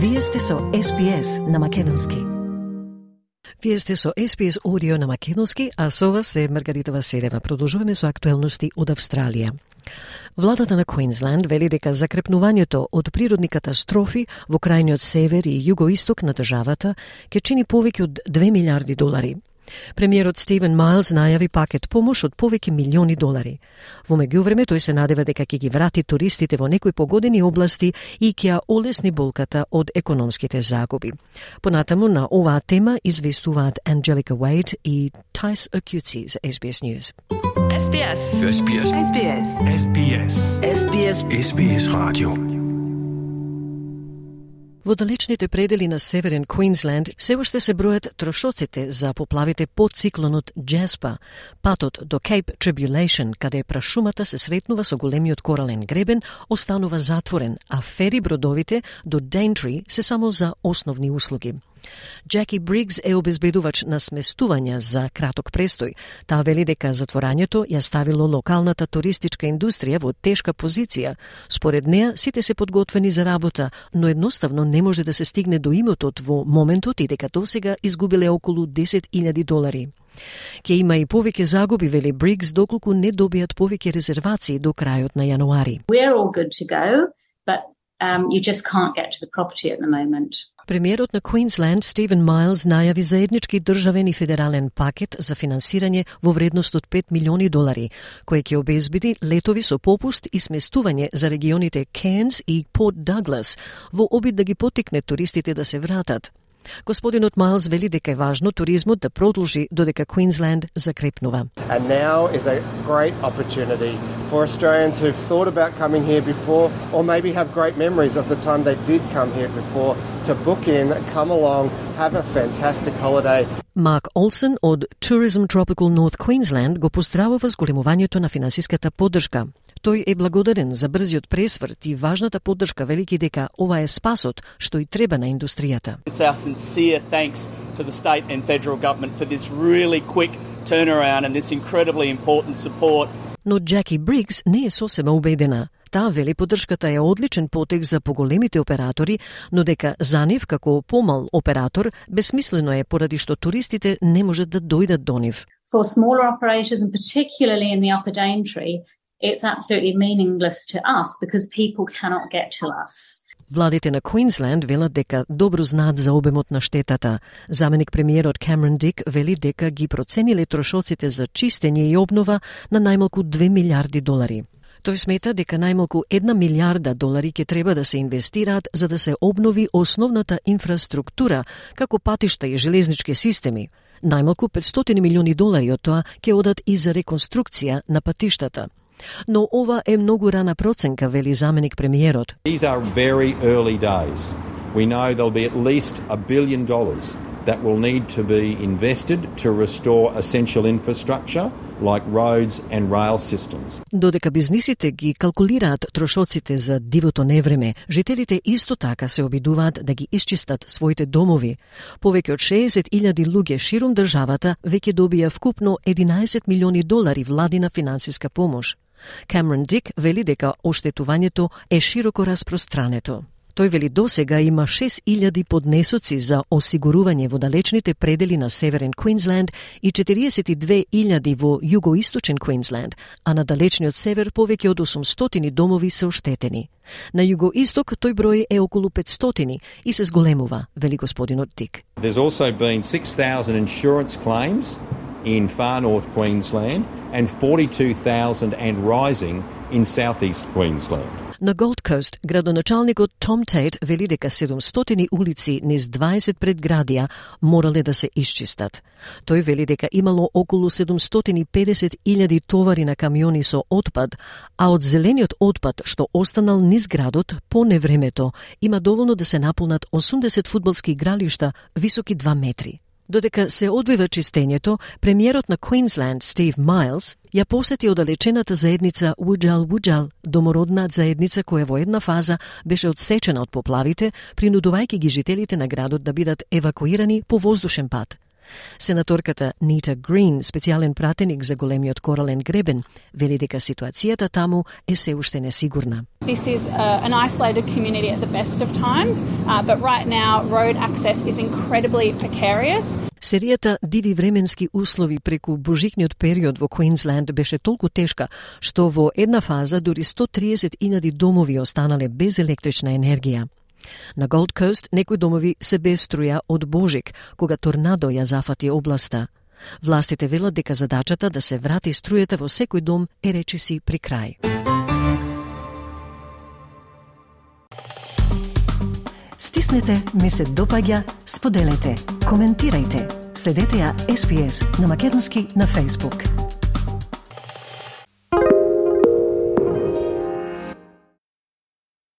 Вие сте со SPS на Македонски. Вие сте со SPS Audio на Македонски, а со вас е Маргарита Василева. Продолжуваме со актуелности од Австралија. Владата на Квинсленд вели дека закрепнувањето од природни катастрофи во крајниот север и југоисток на државата ќе чини повеќе од 2 милиарди долари – Премиерот Стивен Майлз најави пакет помош од повеќе милиони долари. Во меѓувреме тој се надева дека ќе ги врати туристите во некои погодени области и ќе олесни болката од економските загуби. Понатаму на оваа тема известуваат Анджелика Уейт и Тайс Акюци за SBS News. SBS. SBS. SBS. SBS. SBS SBS Radio. Во далечните предели на Северен Квинсленд се уште се бројат трошоците за поплавите под циклонот Джеспа. Патот до Кейп Tribulation, каде прашумата се сретнува со големиот корален гребен, останува затворен, а фери бродовите до Дентри се само за основни услуги. Джеки Бригс е обезбедувач на сместувања за краток престој. Таа вели дека затворањето ја ставило локалната туристичка индустрија во тешка позиција. Според неа, сите се подготвени за работа, но едноставно не може да се стигне до имотот во моментот и дека досега изгубиле околу 10.000 долари. Ке има и повеќе загуби, вели Бригс, доколку не добијат повеќе резервации до крајот на јануари. We're all good to go, but um, you just can't get to the property at the moment. Премиерот на Квинсленд Стивен Майлз најави заеднички државен и федерален пакет за финансирање во вредност од 5 милиони долари, кој ќе обезбеди летови со попуст и сместување за регионите Кенс и Порт Даглас во обид да ги потикне туристите да се вратат. Господинот Майлз вели дека е важно туризмот да продолжи додека Квинсленд закрепнува. And now is a great opportunity for Australians who've thought about coming here before or maybe have great memories of the time they did come here before to book in, come along, have a fantastic holiday. Марк Олсен од Tourism Tropical North Queensland го поздравува зголемувањето на финансиската поддршка. Тој е благодарен за брзиот пресврт и важната поддршка велики дека ова е спасот што и треба на индустријата. It's our sincere thanks to the state and federal government for this really quick turnaround and this incredibly important support. Но Джеки Бригс не е сосема убедена. Таа вели поддршката е одличен потек за поголемите оператори, но дека за нив како помал оператор безсмислено е поради што туристите не можат да дојдат до нив. For smaller operators, and particularly in the upper Daintree, it's absolutely meaningless to us because people cannot get to us. Владите на Квинсленд велат дека добро знаат за обемот на штетата. Заменик премиерот Камерон Дик вели дека ги процениле трошоците за чистење и обнова на најмалку 2 милиарди долари. Тој смета дека најмалку една милиарда долари ќе треба да се инвестираат за да се обнови основната инфраструктура, како патишта и железнички системи. Најмалку 500 милиони долари од тоа ќе одат и за реконструкција на патиштата. Но ова е многу рана проценка, вели заменик премиерот. These are very early days. We know there'll be at least a billion dollars that will need to be invested to restore essential infrastructure like roads and rail systems. Додека бизнисите ги калкулираат трошоците за дивото невреме, жителите исто така се обидуваат да ги исчистат своите домови. Повеќе од 60.000 луѓе ширум државата веќе добија вкупно 11 милиони долари владина финансиска помош. Камерон Дик вели дека оштетувањето е широко распространето. Тој вели досега има 6000 поднесоци за осигурување во далечните предели на Северен Квинсленд и 42.000 во југоисточен Квинсленд, а на далечниот север повеќе од 800 домови се оштетени. На југоисток тој број е околу 500 и се зголемува, вели господинот Дик. There's also been 6,000 insurance claims in far north Queensland and 42,000 and rising in southeast Queensland. На Голд Кост, градоначалникот Том Тейт вели дека 700 улици низ 20 предградија морале да се исчистат. Тој вели дека имало околу 750.000 товари на камиони со отпад, а од зелениот отпад што останал низ градот по невремето има доволно да се наполнат 80 фудбалски игралишта високи 2 метри. Додека се одвива чистењето, премиерот на Квинсленд Стив Майлз ја посети оддалечената заедница Уджал Уджал, домородна заедница која во една фаза беше одсечена од поплавите, принудувајќи ги жителите на градот да бидат евакуирани по воздушен пат. Сенаторката Нита Грин, специјален пратеник за големиот корален гребен, вели дека ситуацијата таму е се уште несигурна. This is uh, an isolated community at the best of times, uh, but right now road access is incredibly precarious. Серијата диви временски услови преку божикниот период во Квинсленд беше толку тешка што во една фаза дури 130.000 домови останале без електрична енергија. На Голд Кост некои домови се без струја од Божик, кога торнадо ја зафати областа. Властите велат дека задачата да се врати струјата во секој дом е речиси при крај. Стиснете, ми се допаѓа, споделете, коментирајте. Следете ја SPS на Македонски на Facebook.